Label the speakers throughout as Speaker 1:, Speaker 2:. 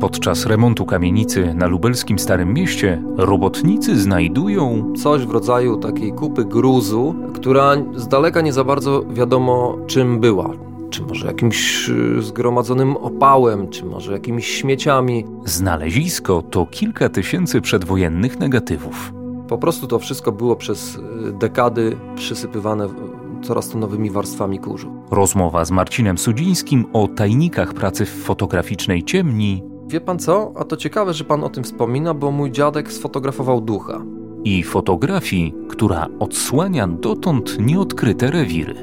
Speaker 1: Podczas remontu kamienicy na lubelskim Starym Mieście robotnicy znajdują
Speaker 2: coś w rodzaju takiej kupy gruzu, która z daleka nie za bardzo wiadomo czym była. Czy może jakimś y, zgromadzonym opałem, czy może jakimiś śmieciami.
Speaker 1: znalezisko to kilka tysięcy przedwojennych negatywów.
Speaker 2: Po prostu to wszystko było przez y, dekady przysypywane coraz to nowymi warstwami kurzu.
Speaker 1: Rozmowa z Marcinem Sudzińskim o tajnikach pracy w fotograficznej ciemni
Speaker 2: Wie pan co? A to ciekawe, że pan o tym wspomina, bo mój dziadek sfotografował ducha.
Speaker 1: i fotografii, która odsłania dotąd nieodkryte rewiry.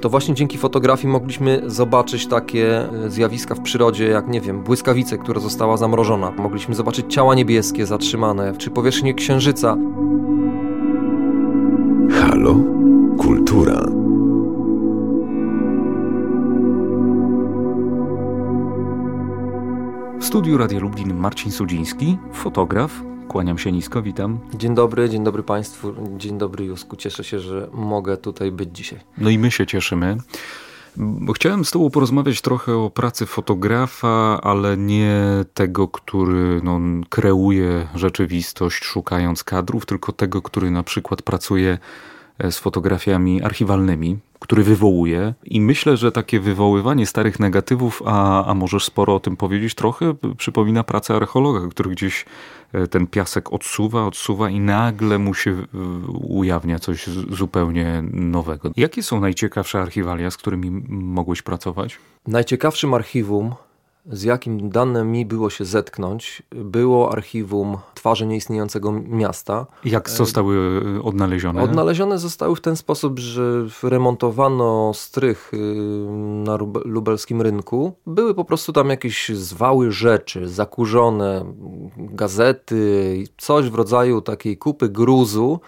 Speaker 2: To właśnie dzięki fotografii mogliśmy zobaczyć takie e, zjawiska w przyrodzie, jak nie wiem, błyskawicę, która została zamrożona. Mogliśmy zobaczyć ciała niebieskie zatrzymane, czy powierzchnię księżyca.
Speaker 3: Halo? Kultura.
Speaker 1: Studiu Radia Lublin Marcin Sudziński, fotograf. Kłaniam się nisko, witam.
Speaker 2: Dzień dobry, dzień dobry Państwu, dzień dobry Jusku. Cieszę się, że mogę tutaj być dzisiaj.
Speaker 1: No i my się cieszymy. Bo chciałem z Tobą porozmawiać trochę o pracy fotografa, ale nie tego, który no, kreuje rzeczywistość szukając kadrów, tylko tego, który na przykład pracuje z fotografiami archiwalnymi, który wywołuje. I myślę, że takie wywoływanie starych negatywów, a, a możesz sporo o tym powiedzieć, trochę przypomina pracę archeologa, który gdzieś e, ten piasek odsuwa, odsuwa i nagle mu się e, ujawnia coś zupełnie nowego. Jakie są najciekawsze archiwalia, z którymi mogłeś pracować?
Speaker 2: Najciekawszym archiwum, z jakim dane mi było się zetknąć, było archiwum twarzy nieistniejącego miasta.
Speaker 1: Jak zostały e, odnalezione?
Speaker 2: Odnalezione zostały w ten sposób, że remontowano strych y, na lubelskim rynku. Były po prostu tam jakieś zwały rzeczy, zakurzone gazety, coś w rodzaju takiej kupy gruzu,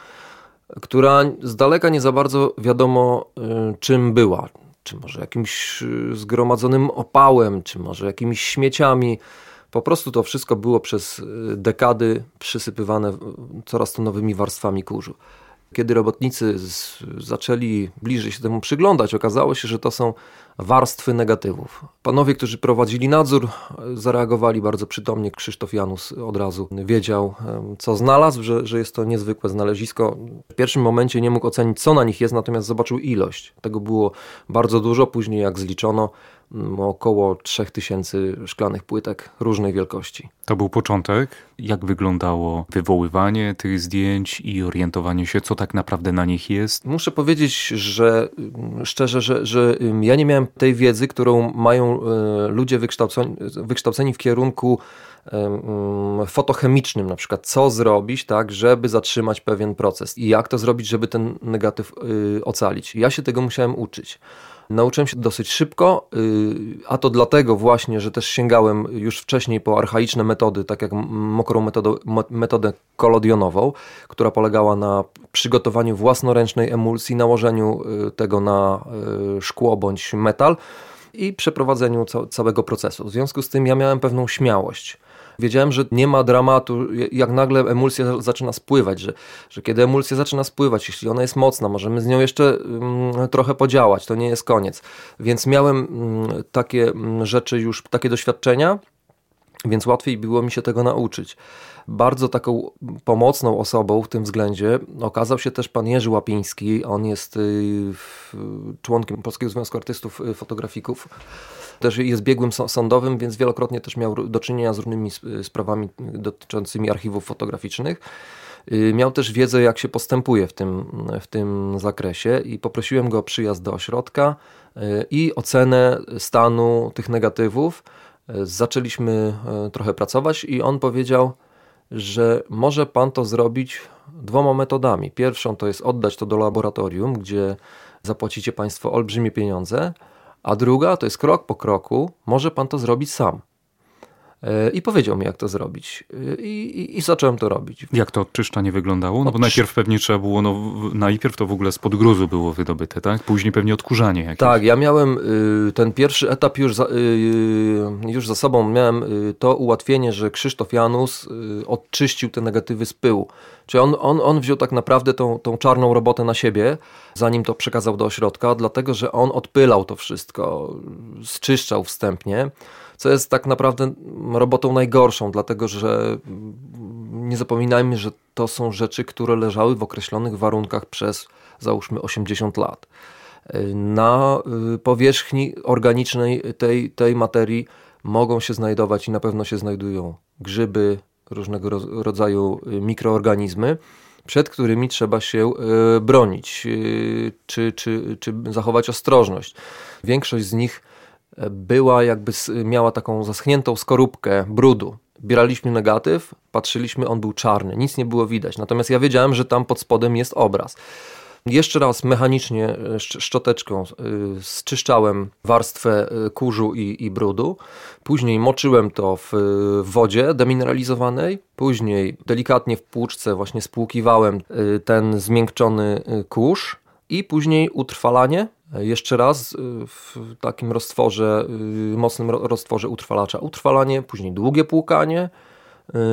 Speaker 2: która z daleka nie za bardzo wiadomo y, czym była. Czy może jakimś y, zgromadzonym opałem, czy może jakimiś śmieciami. Po prostu to wszystko było przez y, dekady przysypywane coraz to nowymi warstwami kurzu. Kiedy robotnicy z, zaczęli bliżej się temu przyglądać, okazało się, że to są warstwy negatywów. Panowie, którzy prowadzili nadzór, zareagowali bardzo przytomnie. Krzysztof Janus od razu wiedział, co znalazł, że, że jest to niezwykłe znalezisko. W pierwszym momencie nie mógł ocenić, co na nich jest, natomiast zobaczył ilość. Tego było bardzo dużo. Później, jak zliczono, około 3000 szklanych płytek różnej wielkości.
Speaker 1: To był początek. Jak wyglądało wywoływanie tych zdjęć i orientowanie się, co tak naprawdę na nich jest?
Speaker 2: Muszę powiedzieć, że szczerze, że, że ja nie miałem tej wiedzy, którą mają e, ludzie wykształceni, wykształceni w kierunku em, fotochemicznym, na przykład co zrobić, tak, żeby zatrzymać pewien proces i jak to zrobić, żeby ten negatyw y, ocalić. Ja się tego musiałem uczyć. Nauczyłem się dosyć szybko, y, a to dlatego właśnie, że też sięgałem już wcześniej po archaiczne metody, tak jak mokrą metodę, metodę kolodionową, która polegała na przygotowaniu własnoręcznej emulsji, nałożeniu y, tego na y, szkło bądź metal i przeprowadzeniu ca- całego procesu. W związku z tym ja miałem pewną śmiałość. Wiedziałem, że nie ma dramatu, jak nagle emulsja zaczyna spływać, że, że kiedy emulsja zaczyna spływać, jeśli ona jest mocna, możemy z nią jeszcze mm, trochę podziałać, to nie jest koniec. Więc miałem mm, takie mm, rzeczy już, takie doświadczenia, więc łatwiej było mi się tego nauczyć. Bardzo taką pomocną osobą w tym względzie okazał się też pan Jerzy Łapiński. On jest y, członkiem Polskiego Związku Artystów y, Fotografików. Też jest biegłym są- sądowym, więc wielokrotnie też miał do czynienia z różnymi sp- sprawami dotyczącymi archiwów fotograficznych. Y, Miał też wiedzę, jak się postępuje w tym, w tym zakresie i poprosiłem go o przyjazd do ośrodka y, i ocenę stanu tych negatywów. Y, Zaczęliśmy trochę pracować i on powiedział, że może pan to zrobić dwoma metodami. Pierwszą to jest oddać to do laboratorium, gdzie zapłacicie państwo olbrzymie pieniądze, a druga to jest krok po kroku, może pan to zrobić sam. E, I powiedział mi, jak to zrobić. E, I, i, i zacząłem to robić.
Speaker 1: Jak to odczyszczanie wyglądało? No bo najpierw pewnie trzeba było, no najpierw to w ogóle spod gruzu było wydobyte, tak? Później pewnie odkurzanie jakieś.
Speaker 2: Tak, ja miałem y, ten pierwszy etap już za, y, już za sobą. Miałem y, to ułatwienie, że Krzysztof Janus y, odczyścił te negatywy z pyłu. Czyli on, on, on wziął tak naprawdę tą, tą czarną robotę na siebie, zanim to przekazał do ośrodka, dlatego że on odpylał to wszystko, zczyszczał wstępnie. co jest tak naprawdę robotą najgorszą, dlatego że nie zapominajmy, że to są rzeczy, które leżały w określonych warunkach przez załóżmy 80 lat. Na y, powierzchni organicznej tej, tej materii mogą się znajdować i na pewno się znajdują grzyby, różnego rodzaju mikroorganizmy, przed którymi trzeba się y, bronić czy, czy, czy zachować ostrożność. Większość z nich była jakby miała taką zaschniętą skorupkę brudu. Bieraliśmy negatyw, patrzyliśmy, on był czarny, nic nie było widać. Natomiast ja wiedziałem, że tam pod spodem jest obraz. Jeszcze raz mechanicznie e, szczoteczką e, zczyszczałem warstwę e, kurzu i, i brudu. Później moczyłem to w wodzie demineralizowanej. Później delikatnie w płuczce właśnie spłukiwałem ten zmiękczony kurz. I później utrwalanie jeszcze raz w takim roztworze, mocnym roztworze utrwalacza. Utrwalanie, później długie płukanie,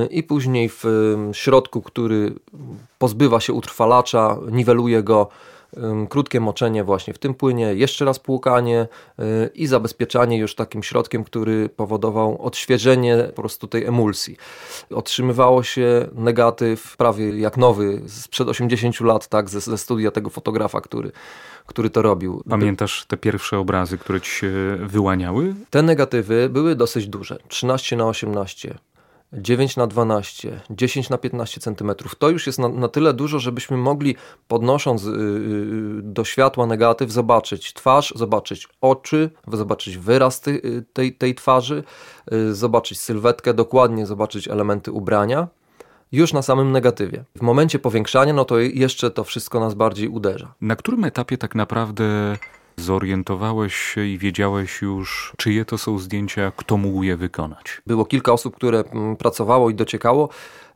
Speaker 2: i później w środku, który pozbywa się utrwalacza, niweluje go krótkie moczenie właśnie w tym płynie, jeszcze raz płukanie y, i zabezpieczanie już takim środkiem, który powodował odświeżenie po prostu tej emulsji. Otrzymywało się negatyw prawie jak nowy, sprzed 80 lat, tak, ze, ze studia tego fotografa, który, który to robił.
Speaker 1: Pamiętasz te pierwsze obrazy, które ci się wyłaniały?
Speaker 2: Te negatywy były dosyć duże, 13 na 18 9 na 12, 10 na 15 cm. To już jest na, na tyle dużo, żebyśmy mogli podnosząc yy, do światła negatyw zobaczyć twarz, zobaczyć oczy, zobaczyć wyraz ty, y, tej, tej twarzy, yy, zobaczyć sylwetkę, dokładnie zobaczyć elementy ubrania już na samym negatywie. W momencie powiększania, no to jeszcze to wszystko nas bardziej uderza.
Speaker 1: Na którym etapie tak naprawdę Zorientowałeś się i wiedziałeś już, czyje to są zdjęcia, kto mógł je wykonać?
Speaker 2: Było kilka osób, które mm, pracowało i dociekało.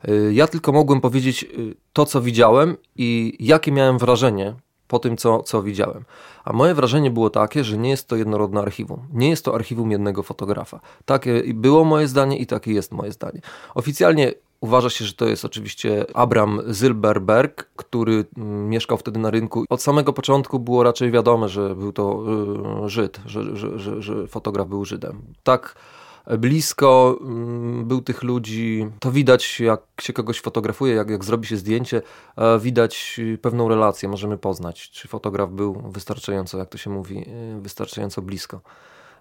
Speaker 2: Y, ja tylko mogłem powiedzieć y, to, co widziałem i jakie miałem wrażenie po tym, co, co widziałem. A moje wrażenie było takie, że nie jest to jednorodne archiwum. Nie jest to archiwum jednego fotografa. Takie było moje zdanie i takie jest moje zdanie. Oficjalnie Uważa się, że to jest oczywiście Abram Zilberberg, który mm, mieszkał wtedy na rynku. Od samego początku było raczej wiadome, że był to y, Żyd, że, że, że, że fotograf był Żydem. Tak blisko mm, był tych ludzi. To widać, jak się kogoś fotografuje, jak, jak zrobi się zdjęcie, widać pewną relację, możemy poznać, czy fotograf był wystarczająco, jak to się mówi, y, wystarczająco blisko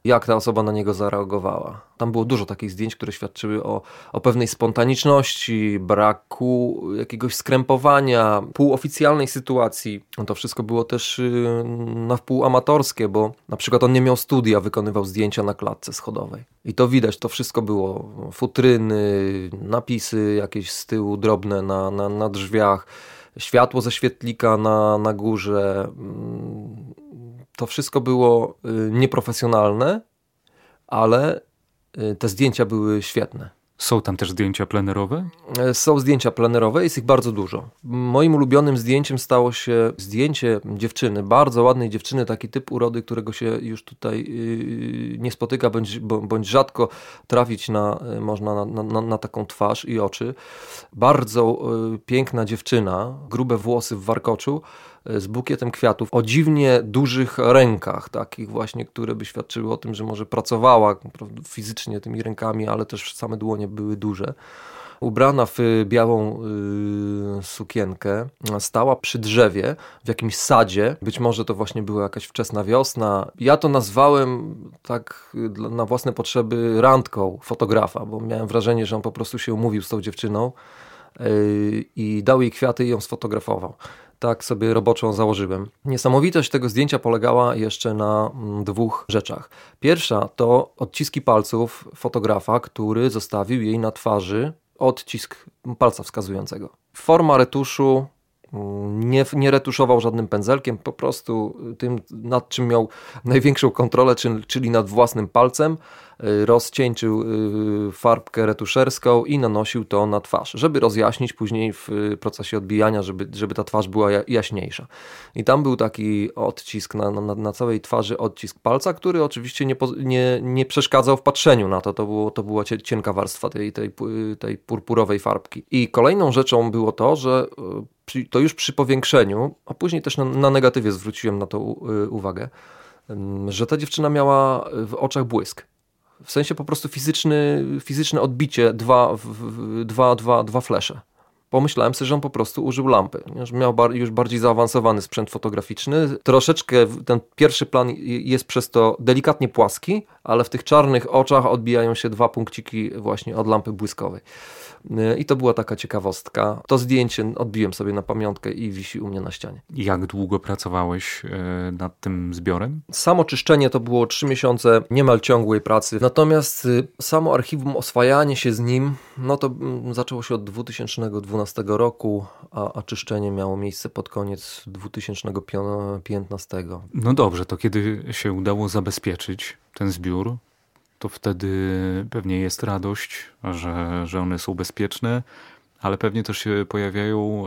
Speaker 2: jak ta osoba na niego zareagowała. Tam było dużo takich zdjęć, które świadczyły o, o pewnej spontaniczności, braku jakiegoś skrępowania, półoficjalnej sytuacji. No to wszystko było też y, na wpół amatorskie, bo na przykład on nie miał studia, wykonywał zdjęcia na klatce schodowej. I to widać, to wszystko było futryny, napisy jakieś z tyłu drobne na, na, na drzwiach, światło ze świetlika na, na górze mm, to wszystko było y, nieprofesjonalne, ale y, te zdjęcia były świetne.
Speaker 1: Są tam też zdjęcia plenerowe?
Speaker 2: E, są zdjęcia plenerowe, jest ich bardzo dużo. Moim ulubionym zdjęciem stało się zdjęcie dziewczyny, bardzo ładnej dziewczyny, taki typ urody, którego się już tutaj y, nie spotyka, bądź, bądź rzadko trafić na, można na, na, na taką twarz i oczy. Bardzo piękna dziewczyna, grube włosy w warkoczu, z bukietem kwiatów o dziwnie dużych rękach, takich właśnie, które by świadczyły o tym, że może pracowała fizycznie tymi rękami, ale też same dłonie były duże ubrana w białą y, sukienkę, stała przy drzewie w jakimś sadzie. Być może to właśnie była jakaś wczesna wiosna. Ja to nazwałem tak na własne potrzeby randką fotografa, bo miałem wrażenie, że on po prostu się umówił z tą dziewczyną y, i dał jej kwiaty i ją sfotografował tak sobie roboczą założyłem. Niesamowitość tego zdjęcia polegała jeszcze na mm, dwóch rzeczach. Pierwsza to odciski palców fotografa, który zostawił jej na twarzy odcisk palca wskazującego. Forma retuszu mm, nie, nie retuszował żadnym pędzelkiem, po prostu tym, nad czym miał największą kontrolę, czyli nad własnym palcem. Y, rozcieńczył y, farbkę retuszerską i nanosił to na twarz, żeby rozjaśnić później w procesie odbijania, żeby, żeby ta twarz była jaśniejsza. I tam był taki odcisk na, na, na całej twarzy, odcisk palca, który oczywiście nie, nie, nie przeszkadzał w patrzeniu na to. To, było, to była cienka warstwa tej, tej, tej purpurowej farbki. I kolejną rzeczą było to, że y, to już przy powiększeniu, a później też na, na negatywie zwróciłem na to uwagę, że ta dziewczyna miała w oczach błysk W sensie po prostu fizyczny, fizyczne odbicie, dwa, dwa, dwa, dwa flesze pomyślałem sobie, że on po prostu użył lampy. Miał już bardziej zaawansowany sprzęt fotograficzny. Troszeczkę ten pierwszy plan jest przez to delikatnie płaski, ale w tych czarnych oczach odbijają się dwa punkciki właśnie od lampy błyskowej. I to była taka ciekawostka. To zdjęcie odbiłem sobie na pamiątkę i wisi u mnie na ścianie.
Speaker 1: Jak długo pracowałeś e, nad tym zbiorem?
Speaker 2: Samo czyszczenie to było trzy miesiące niemal ciągłej pracy. Natomiast y, samo archiwum, oswajanie się z nim, no to mm, zaczęło się od 2012 roku, a, a czyszczenie miało miejsce pod koniec 2015.
Speaker 1: No dobrze, to kiedy się udało zabezpieczyć ten zbiór, to wtedy pewnie jest radość, że, że one są bezpieczne, ale pewnie też się pojawiają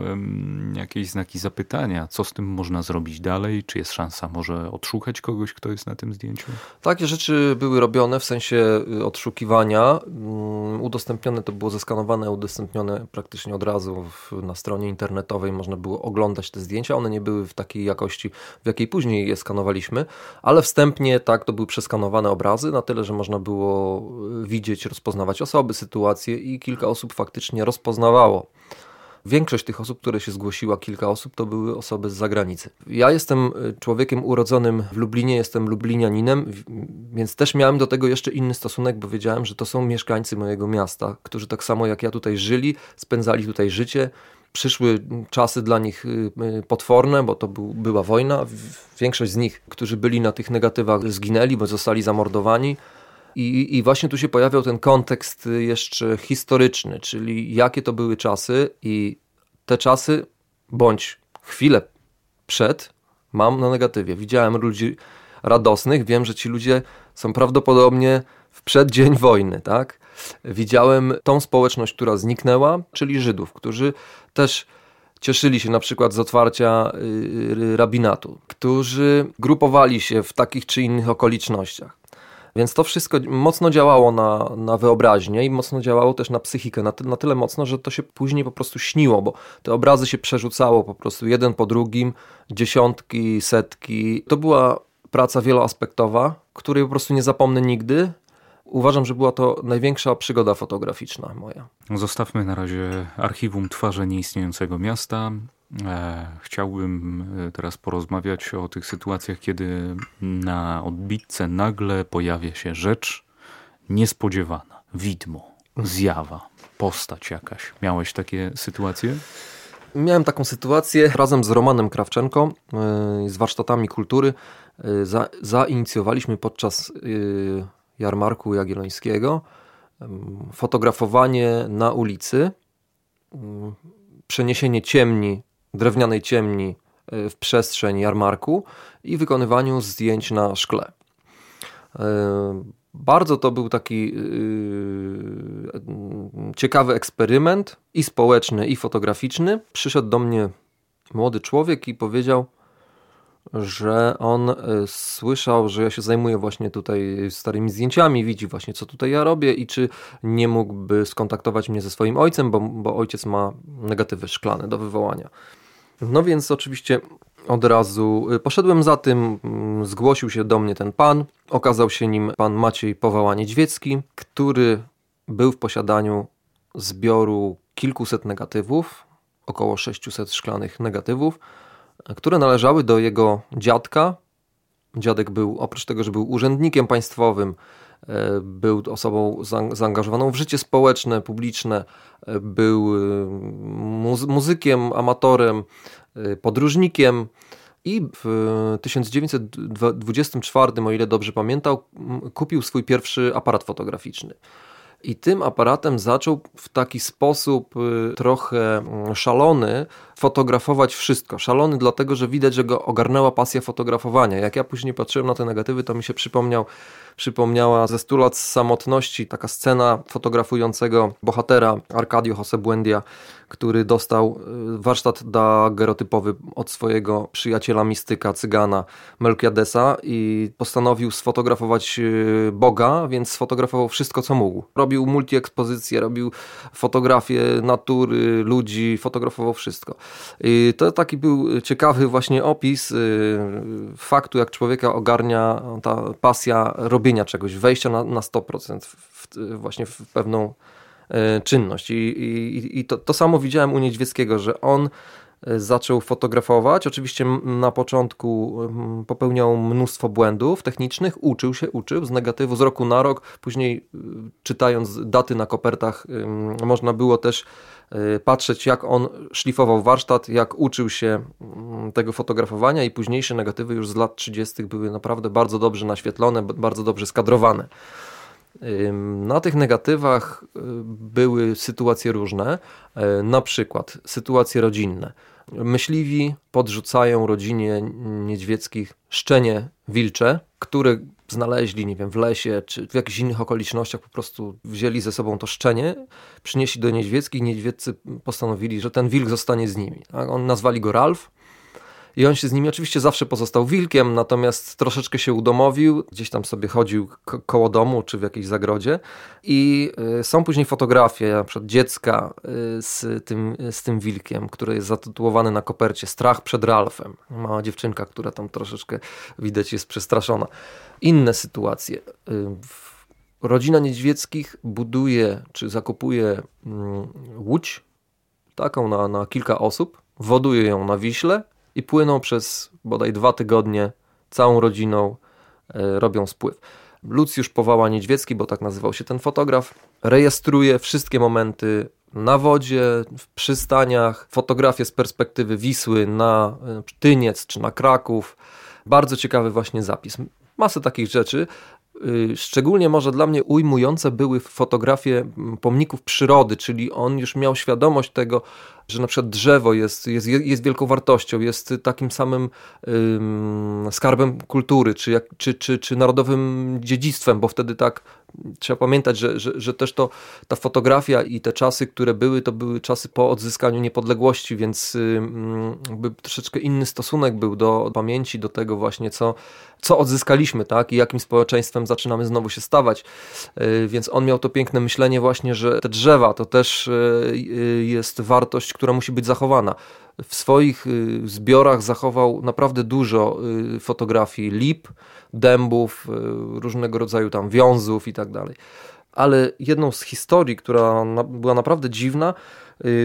Speaker 1: jakieś znaki zapytania, co z tym można zrobić dalej, czy jest szansa może odszukać kogoś, kto jest na tym zdjęciu?
Speaker 2: Takie rzeczy były robione w sensie y, odszukiwania. Mm, udostępnione to było zeskanowane, udostępnione praktycznie od razu na stronie internetowej. Można było oglądać te zdjęcia. One nie były w takiej jakości, w jakiej później je skanowaliśmy, ale wstępnie tak, to były przeskanowane obrazy na tyle, że można było y, widzieć, rozpoznawać osoby, sytuacje i kilka osób faktycznie rozpoznawało Większość tych osób, które się zgłosiła, kilka osób, to były osoby z zagranicy. Ja jestem e, człowiekiem urodzonym w Lublinie, jestem lublinianinem, więc też miałem do tego jeszcze inny stosunek, bo wiedziałem, że to są mieszkańcy mojego miasta, którzy tak samo jak ja tutaj żyli, spędzali tutaj życie. Przyszły czasy dla nich e, e, potworne, bo to był, była wojna. Większość z nich, którzy byli na tych negatywach, zginęli, bo zostali zamordowani. I, I właśnie tu się pojawiał ten kontekst jeszcze historyczny, czyli jakie to były czasy i te czasy, bądź chwilę przed, mam na negatywie. Widziałem ludzi radosnych, wiem, że ci ludzie są prawdopodobnie w przeddzień wojny, tak? Widziałem tą społeczność, która zniknęła, czyli Żydów, którzy też cieszyli się na przykład z otwarcia y, rabinatu, którzy grupowali się w takich czy innych okolicznościach. Więc to wszystko mocno działało na, na wyobraźnię i mocno działało też na psychikę, na, ty, na tyle mocno, że to się później po prostu śniło, bo te obrazy się przerzucało po prostu jeden po drugim, dziesiątki, setki. To była praca wieloaspektowa, której po prostu nie zapomnę nigdy. Uważam, że była to największa przygoda fotograficzna moja.
Speaker 1: Zostawmy na razie archiwum Twarze Nieistniejącego Miasta. E, chciałbym e, teraz porozmawiać o tych sytuacjach, kiedy na odbitce nagle pojawia się rzecz niespodziewana, widmo, zjawa, postać jakaś. Miałeś takie sytuacje?
Speaker 2: Miałem taką sytuację razem z Romanem Krawczenką e, z warsztatami kultury. Za, zainicjowaliśmy podczas jarmarku jagiellońskiego fotografowanie na ulicy, przeniesienie ciemni drewnianej ciemni e, w przestrzeń jarmarku i wykonywaniu zdjęć na szkle. E, bardzo to był taki e, ciekawy eksperyment i społeczny, i fotograficzny. Przyszedł do mnie młody człowiek i powiedział, że on słyszał, że ja się zajmuję właśnie tutaj starymi zdjęciami, widzi właśnie co tutaj ja robię i czy nie mógłby skontaktować mnie ze swoim ojcem, bo, bo ojciec ma negatywy szklane do wywołania. No więc oczywiście od razu y, poszedłem za tym, mm, zgłosił się do mnie ten pan. Okazał się nim pan Maciej Powała-Niedźwiecki, który był w posiadaniu zbioru kilkuset negatywów, około 600 szklanych negatywów, które należały do jego dziadka. Dziadek był, oprócz tego, że był urzędnikiem państwowym, E, był osobą zaangażowaną w życie społeczne, publiczne, e, był e, muzykiem, amatorem, podróżnikiem. I w 1924, o ile dobrze pamiętał, kupił swój pierwszy aparat fotograficzny. I tym aparatem zaczął w taki sposób trochę szalony fotografować wszystko. Szalony dlatego, że widać, że go ogarnęła pasja fotografowania. Jak ja później patrzyłem na te negatywy, to mi się przypomniał przypomniała ze 100 lat samotności taka scena fotografującego bohatera Arcadio Jose Buendia, który dostał y, warsztat dagerotypowy od swojego przyjaciela mistyka, cygana Melkiadesa i postanowił sfotografować y, Boga, więc sfotografował wszystko, co mógł. Robił multiekspozycje, robił fotografie natury, ludzi, fotografował wszystko. To taki był ciekawy właśnie opis y, faktu, jak człowieka ogarnia ta pasja robienia czegoś, wejścia na, na 100% w, właśnie w pewną e, czynność. I, i, i to, to samo widziałem u Niedźwieckiego, że on e, zaczął fotografować. Oczywiście na początku popełniał mnóstwo błędów technicznych, uczył się, uczył z negatywu z roku na rok. Później czytając daty na kopertach można było też Y, patrzeć, jak on szlifował warsztat, jak uczył się mm, tego fotografowania i późniejsze negatywy już z lat 30. były naprawdę bardzo dobrze naświetlone, bardzo dobrze skadrowane. Na tych negatywach y, były sytuacje różne, y, na przykład sytuacje rodzinne. Myśliwi podrzucają rodzinie niedźwieckich szczenie wilcze, które znaleźli, nie wiem, w lesie czy w jakichś innych okolicznościach, po prostu wzięli ze sobą to szczenie, przynieśli do niedźwieckich, niedźwieccy postanowili, że ten wilk zostanie z nimi. Tak? On nazwali go Ralf i on się z nimi oczywiście zawsze pozostał wilkiem, natomiast troszeczkę się udomowił, gdzieś tam sobie chodził koło domu czy w jakiejś zagrodzie. I y, są później fotografie, na przykład dziecka y, z tym, z tym wilkiem, który jest zatytułowany na kopercie Strach przed Ralfem. Mała dziewczynka, która tam troszeczkę widać jest przestraszona. Inne sytuacje. Y, rodzina Niedźwieckich buduje czy zakupuje mm, łódź taką na, na kilka osób, woduje ją na Wiśle i płyną przez bodaj dwa tygodnie całą rodziną, e, robią spływ. Lucjusz Powała Niedźwiecki, bo tak nazywał się ten fotograf, rejestruje wszystkie momenty na wodzie, w przystaniach, fotografie z perspektywy Wisły na e, Tyniec czy na Kraków. Bardzo ciekawy właśnie zapis. Masę takich rzeczy. Y, szczególnie może dla mnie ujmujące były fotografie pomników przyrody, czyli on już miał świadomość tego, że na przykład drzewo jest, jest, jest wielką wartością, jest takim samym ym, skarbem kultury, czy, jak, czy, czy, czy narodowym dziedzictwem, bo wtedy tak trzeba pamiętać, że, że, że też to ta fotografia i te czasy, które były, to były czasy po odzyskaniu niepodległości, więc ym, troszeczkę inny stosunek był do pamięci, do tego właśnie, co, co odzyskaliśmy, tak, i jakim społeczeństwem zaczynamy znowu się stawać. Yy, więc on miał to piękne myślenie właśnie, że te drzewa to też yy, jest wartość, która musi być zachowana. W swoich y, zbiorach zachował naprawdę dużo y, fotografii lip, dębów, y, różnego rodzaju tam wiązów i tak dalej. Ale jedną z historii, która była naprawdę dziwna,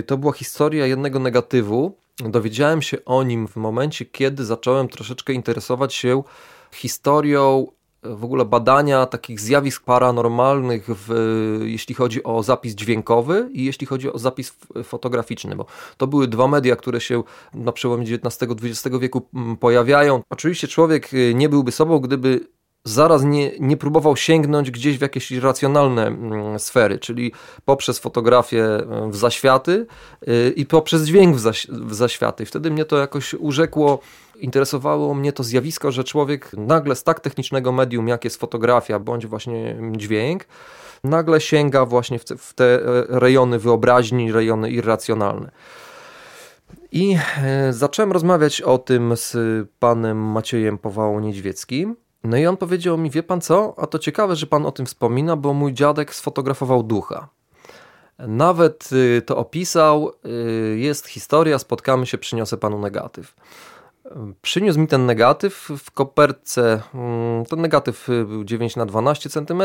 Speaker 2: to była historia jednego negatywu. Dowiedziałem się o nim w momencie, kiedy zacząłem troszeczkę interesować się historią w ogóle badania takich zjawisk paranormalnych, w, jeśli chodzi o zapis dźwiękowy i jeśli chodzi o zapis fotograficzny, bo to były dwa media, które się na przełomie XIX-XX wieku pojawiają. Oczywiście człowiek y, nie byłby sobą, gdyby zaraz nie, nie próbował sięgnąć gdzieś w jakieś racjonalne sfery, czyli poprzez fotografię w zaświaty y, i poprzez dźwięk w, zaś, w zaświaty. Wtedy mnie to jakoś urzekło interesowało mnie to zjawisko, że człowiek nagle z tak technicznego medium, jak jest fotografia bądź właśnie dźwięk, nagle sięga właśnie w te, te rejony wyobraźni, rejony irracjonalne. I e, zacząłem rozmawiać o tym z panem Maciejem Powałą Niedźwieckim. No i on powiedział mi, wie pan co, a to ciekawe, że pan o tym wspomina, bo mój dziadek sfotografował ducha. Nawet y, to opisał, y, jest historia, spotkamy się, przyniosę panu negatyw. Przyniósł mi ten negatyw w kopertce. Mm, ten negatyw był 9 na 12 cm.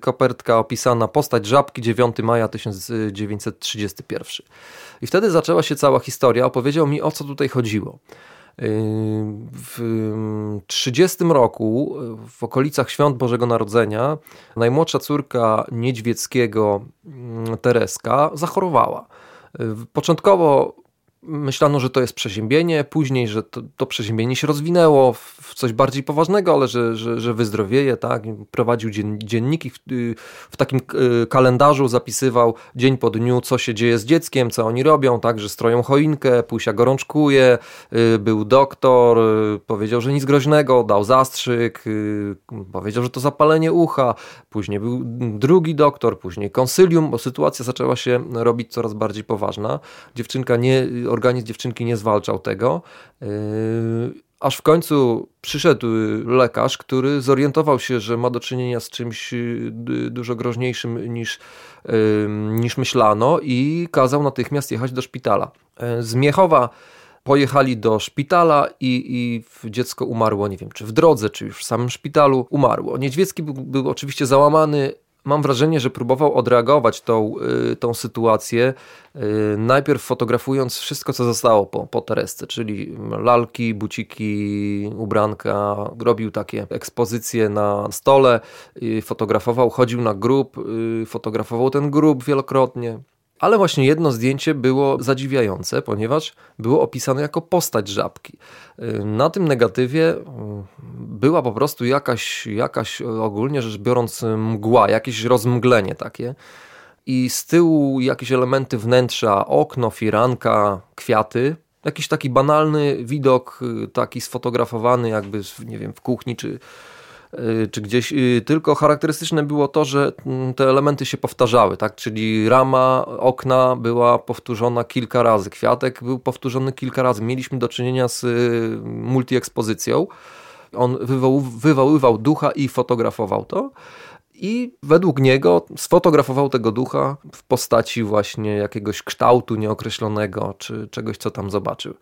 Speaker 2: Kopertka opisana postać żabki 9 maja 1931. I wtedy zaczęła się cała historia. Opowiedział mi o co tutaj chodziło. W 30 roku, w okolicach świąt Bożego Narodzenia, najmłodsza córka Niedźwieckiego, mm, Tereska, zachorowała. Początkowo myślano, że to jest przeziębienie, później, że to, to przeziębienie się rozwinęło w coś bardziej poważnego, ale że, że, że wyzdrowieje, tak? Prowadził dzienniki, w, w, takim e, kalendarzu zapisywał dzień po dniu, co się dzieje z dzieckiem, co oni robią, tak? Że stroją choinkę, Pusia gorączkuje, e, był doktor, powiedział, że nic groźnego, dał zastrzyk, powiedział, że to zapalenie ucha, później był drugi doktor, później konsylium, bo sytuacja zaczęła się robić coraz bardziej poważna. Dziewczynka nie organizm dziewczynki nie zwalczał tego. Yy, aż w końcu przyszedł lekarz, który zorientował się, że ma do czynienia z czymś yy, dużo groźniejszym niż, yy, niż myślano i kazał natychmiast jechać do szpitala. Z Miechowa pojechali do szpitala i, i dziecko umarło, nie wiem, czy w drodze, czy już w samym szpitalu umarło. Niedźwiecki był, był oczywiście załamany, mam wrażenie, że próbował odreagować tą, y, tą sytuację, y, najpierw fotografując wszystko, co zostało po, po Teresce, czyli lalki, buciki, ubranka. Robił takie ekspozycje na stole, fotografował, chodził na grób, y, fotografował ten grób wielokrotnie. Ale właśnie jedno zdjęcie było zadziwiające, ponieważ było opisane jako postać żabki. Na tym negatywie mm, była po prostu jakaś, jakaś ogólnie rzecz biorąc mgła, jakieś rozmglenie takie. I z tyłu jakieś elementy wnętrza, okno, firanka, kwiaty. Jakiś taki banalny widok, taki sfotografowany jakby, nie wiem, w kuchni czy, Y, czy gdzieś, y, tylko charakterystyczne było to, że mm, te elementy się powtarzały, tak? czyli rama okna była powtórzona kilka razy, kwiatek był powtórzony kilka razy. Mieliśmy do czynienia z y, multiekspozycją. On wywoływał ducha i fotografował to. I według niego sfotografował tego ducha w postaci właśnie jakiegoś kształtu nieokreślonego, czy czegoś, co tam zobaczył.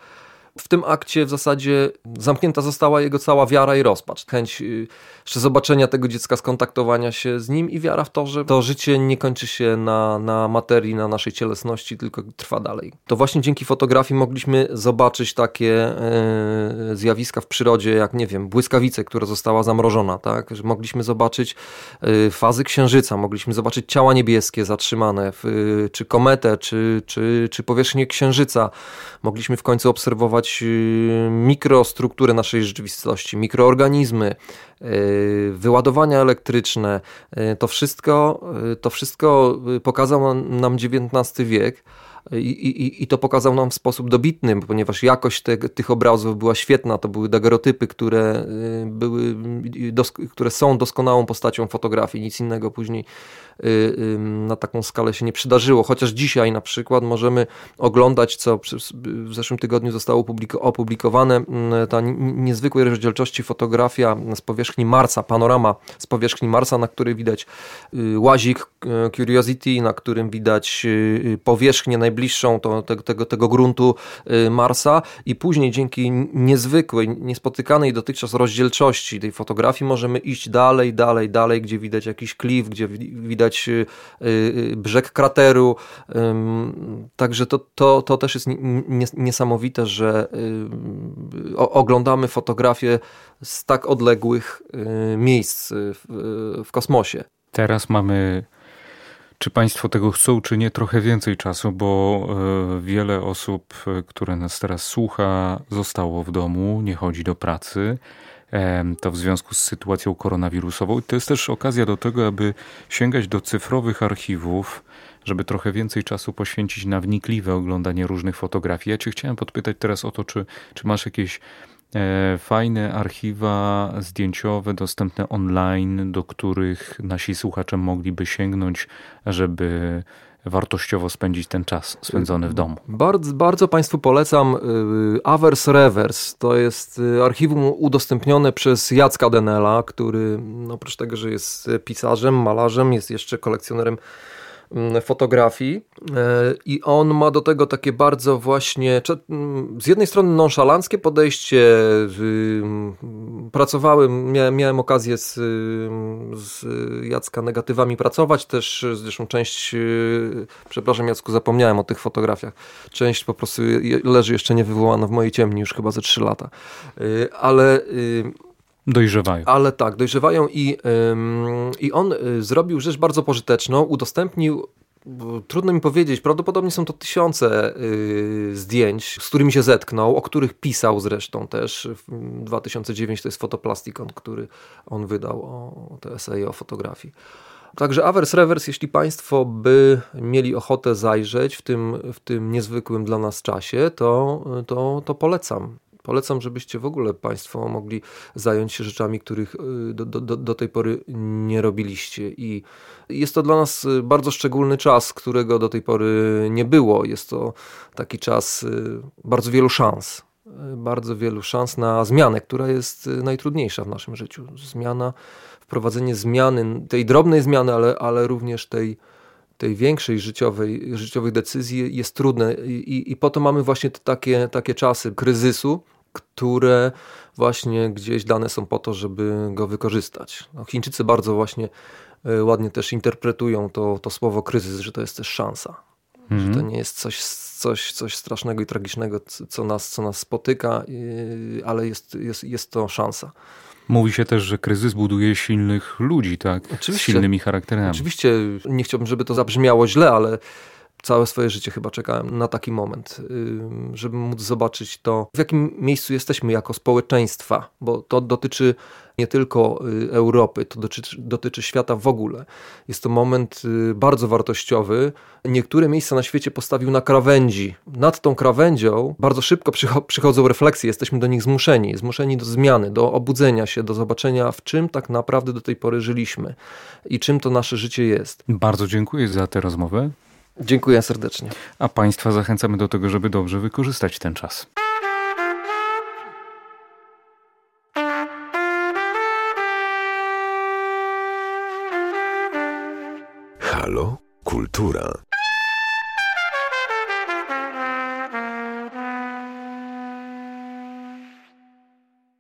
Speaker 2: W tym akcie w zasadzie zamknięta została jego cała wiara i rozpacz. Chęć y, jeszcze zobaczenia tego dziecka, skontaktowania się z nim i wiara w to, że to życie nie kończy się na, na materii, na naszej cielesności, tylko trwa dalej. To właśnie dzięki fotografii mogliśmy zobaczyć takie e, zjawiska w przyrodzie, jak nie wiem, błyskawice, która została zamrożona, tak? Mogliśmy zobaczyć e, fazy księżyca, mogliśmy zobaczyć ciała niebieskie zatrzymane, w, czy kometę, czy, czy, czy powierzchnię księżyca. Mogliśmy w końcu obserwować Y, mikrostrukturę naszej rzeczywistości, mikroorganizmy, y, wyładowania elektryczne. Y, to wszystko, to wszystko pokazał nam XIX wiek. I, i, I, to pokazał nam w sposób dobitny, ponieważ jakość te, tych obrazów była świetna. To były dagerotypy, które, były, które są doskonałą postacią fotografii. Nic innego później na taką skalę się nie przydarzyło. Chociaż dzisiaj na przykład możemy oglądać, co w zeszłym tygodniu zostało opublikowane, ta niezwykłej rozdzielczości fotografia z powierzchni Marsa, panorama z powierzchni Marsa, na której widać y, łazik y, Curiosity, na którym widać powierzchnię najbliższą to, tego, tego, tego gruntu Marsa i później dzięki niezwykłej, niespotykanej dotychczas rozdzielczości tej fotografii możemy iść dalej, dalej, dalej, gdzie widać jakiś klif, gdzie widać widać y, y, brzeg krateru. Także to, to, to też jest niesamowite, że y, oglądamy fotografie z tak odległych miejsc w, w kosmosie.
Speaker 1: Teraz mamy czy Państwo tego chcą, czy nie, trochę więcej czasu, bo wiele osób, które nas teraz słucha, zostało w domu, nie chodzi do pracy to w związku z sytuacją koronawirusową. To jest też okazja do tego, aby sięgać do cyfrowych archiwów, żeby trochę więcej czasu poświęcić na wnikliwe oglądanie różnych fotografii. Ja Cię chciałem podpytać teraz o to, czy, czy masz jakieś e, fajne archiwa zdjęciowe dostępne online, do których nasi słuchacze mogliby sięgnąć, żeby wartościowo spędzić ten czas spędzony w domu.
Speaker 2: Bardzo, bardzo Państwu polecam y, Avers Revers. To jest y, archiwum udostępnione przez Jacka Denela, który no, oprócz tego, że jest pisarzem, malarzem, jest jeszcze kolekcjonerem fotografii e, i on ma do tego takie bardzo właśnie mm, z jednej strony nonszalanckie podejście mm, pracowałem, miałem, miałem okazję z, z Jacka negatywami pracować też zresztą część przepraszam Jacku zapomniałem o tych fotografiach. Część po prostu leży jeszcze nie wywołana w mojej ciemni już chyba ze 3 lata. E, ale
Speaker 1: Dojrzewają.
Speaker 2: Ale tak, dojrzewają i, i on y, zrobił rzecz bardzo pożyteczną, udostępnił Trudno mi powiedzieć, prawdopodobnie są to tysiące y, zdjęć, z którymi się zetknął, o których pisał zresztą też. W 2009 to jest Fotoplastikon, który on wydał o te eseje o fotografii. Także Avers Revers, jeśli Państwo by mieli ochotę zajrzeć w tym, w tym niezwykłym dla nas czasie, to, to, to polecam. Polecam, żebyście w ogóle Państwo mogli zająć się rzeczami, których y, do, do, do tej pory nie robiliście. I jest to dla nas y, bardzo szczególny czas, którego do tej pory nie było. Jest to taki czas y, bardzo wielu szans. Bardzo wielu szans na zmianę, która jest najtrudniejsza w naszym życiu. Zmiana, wprowadzenie zmiany, tej drobnej zmiany, ale, ale również tej tej większej życiowej, życiowych decyzji jest trudne i, i po to mamy właśnie takie, takie czasy kryzysu, które właśnie gdzieś dane są po to, żeby go wykorzystać. No, Chińczycy bardzo właśnie e, ładnie też interpretują to, to słowo kryzys, że to jest też szansa. Że to
Speaker 1: Mhm.
Speaker 2: nie jest coś, coś, coś strasznego i tragicznego, co nas, co nas spotyka, ale jest, jest, jest to szansa.
Speaker 1: Mówi się też, że kryzys buduje silnych ludzi, tak?
Speaker 2: Oczywiście.
Speaker 1: Z silnymi charakterami.
Speaker 2: Oczywiście nie chciałbym, żeby to zabrzmiało źle, ale całe swoje życie chyba czekałem na taki moment, żeby móc zobaczyć to, w jakim miejscu jesteśmy jako społeczeństwa, bo to dotyczy nie tylko y, Europy, to dotyczy, dotyczy świata w ogóle. Jest to moment y, bardzo wartościowy. Niektóre miejsca na świecie postawił na krawędzi. Nad tą krawędzią bardzo szybko przycho- przychodzą refleksje, jesteśmy do nich zmuszeni, zmuszeni do zmiany, do obudzenia się, do zobaczenia, w czym tak naprawdę do tej pory żyliśmy i czym to nasze życie jest.
Speaker 1: Bardzo dziękuję za tę rozmowę,
Speaker 2: Dziękuję serdecznie.
Speaker 1: a Państwa zachęcamy do tego, żeby dobrze wykorzystać ten czas.
Speaker 3: Halo? Kultura.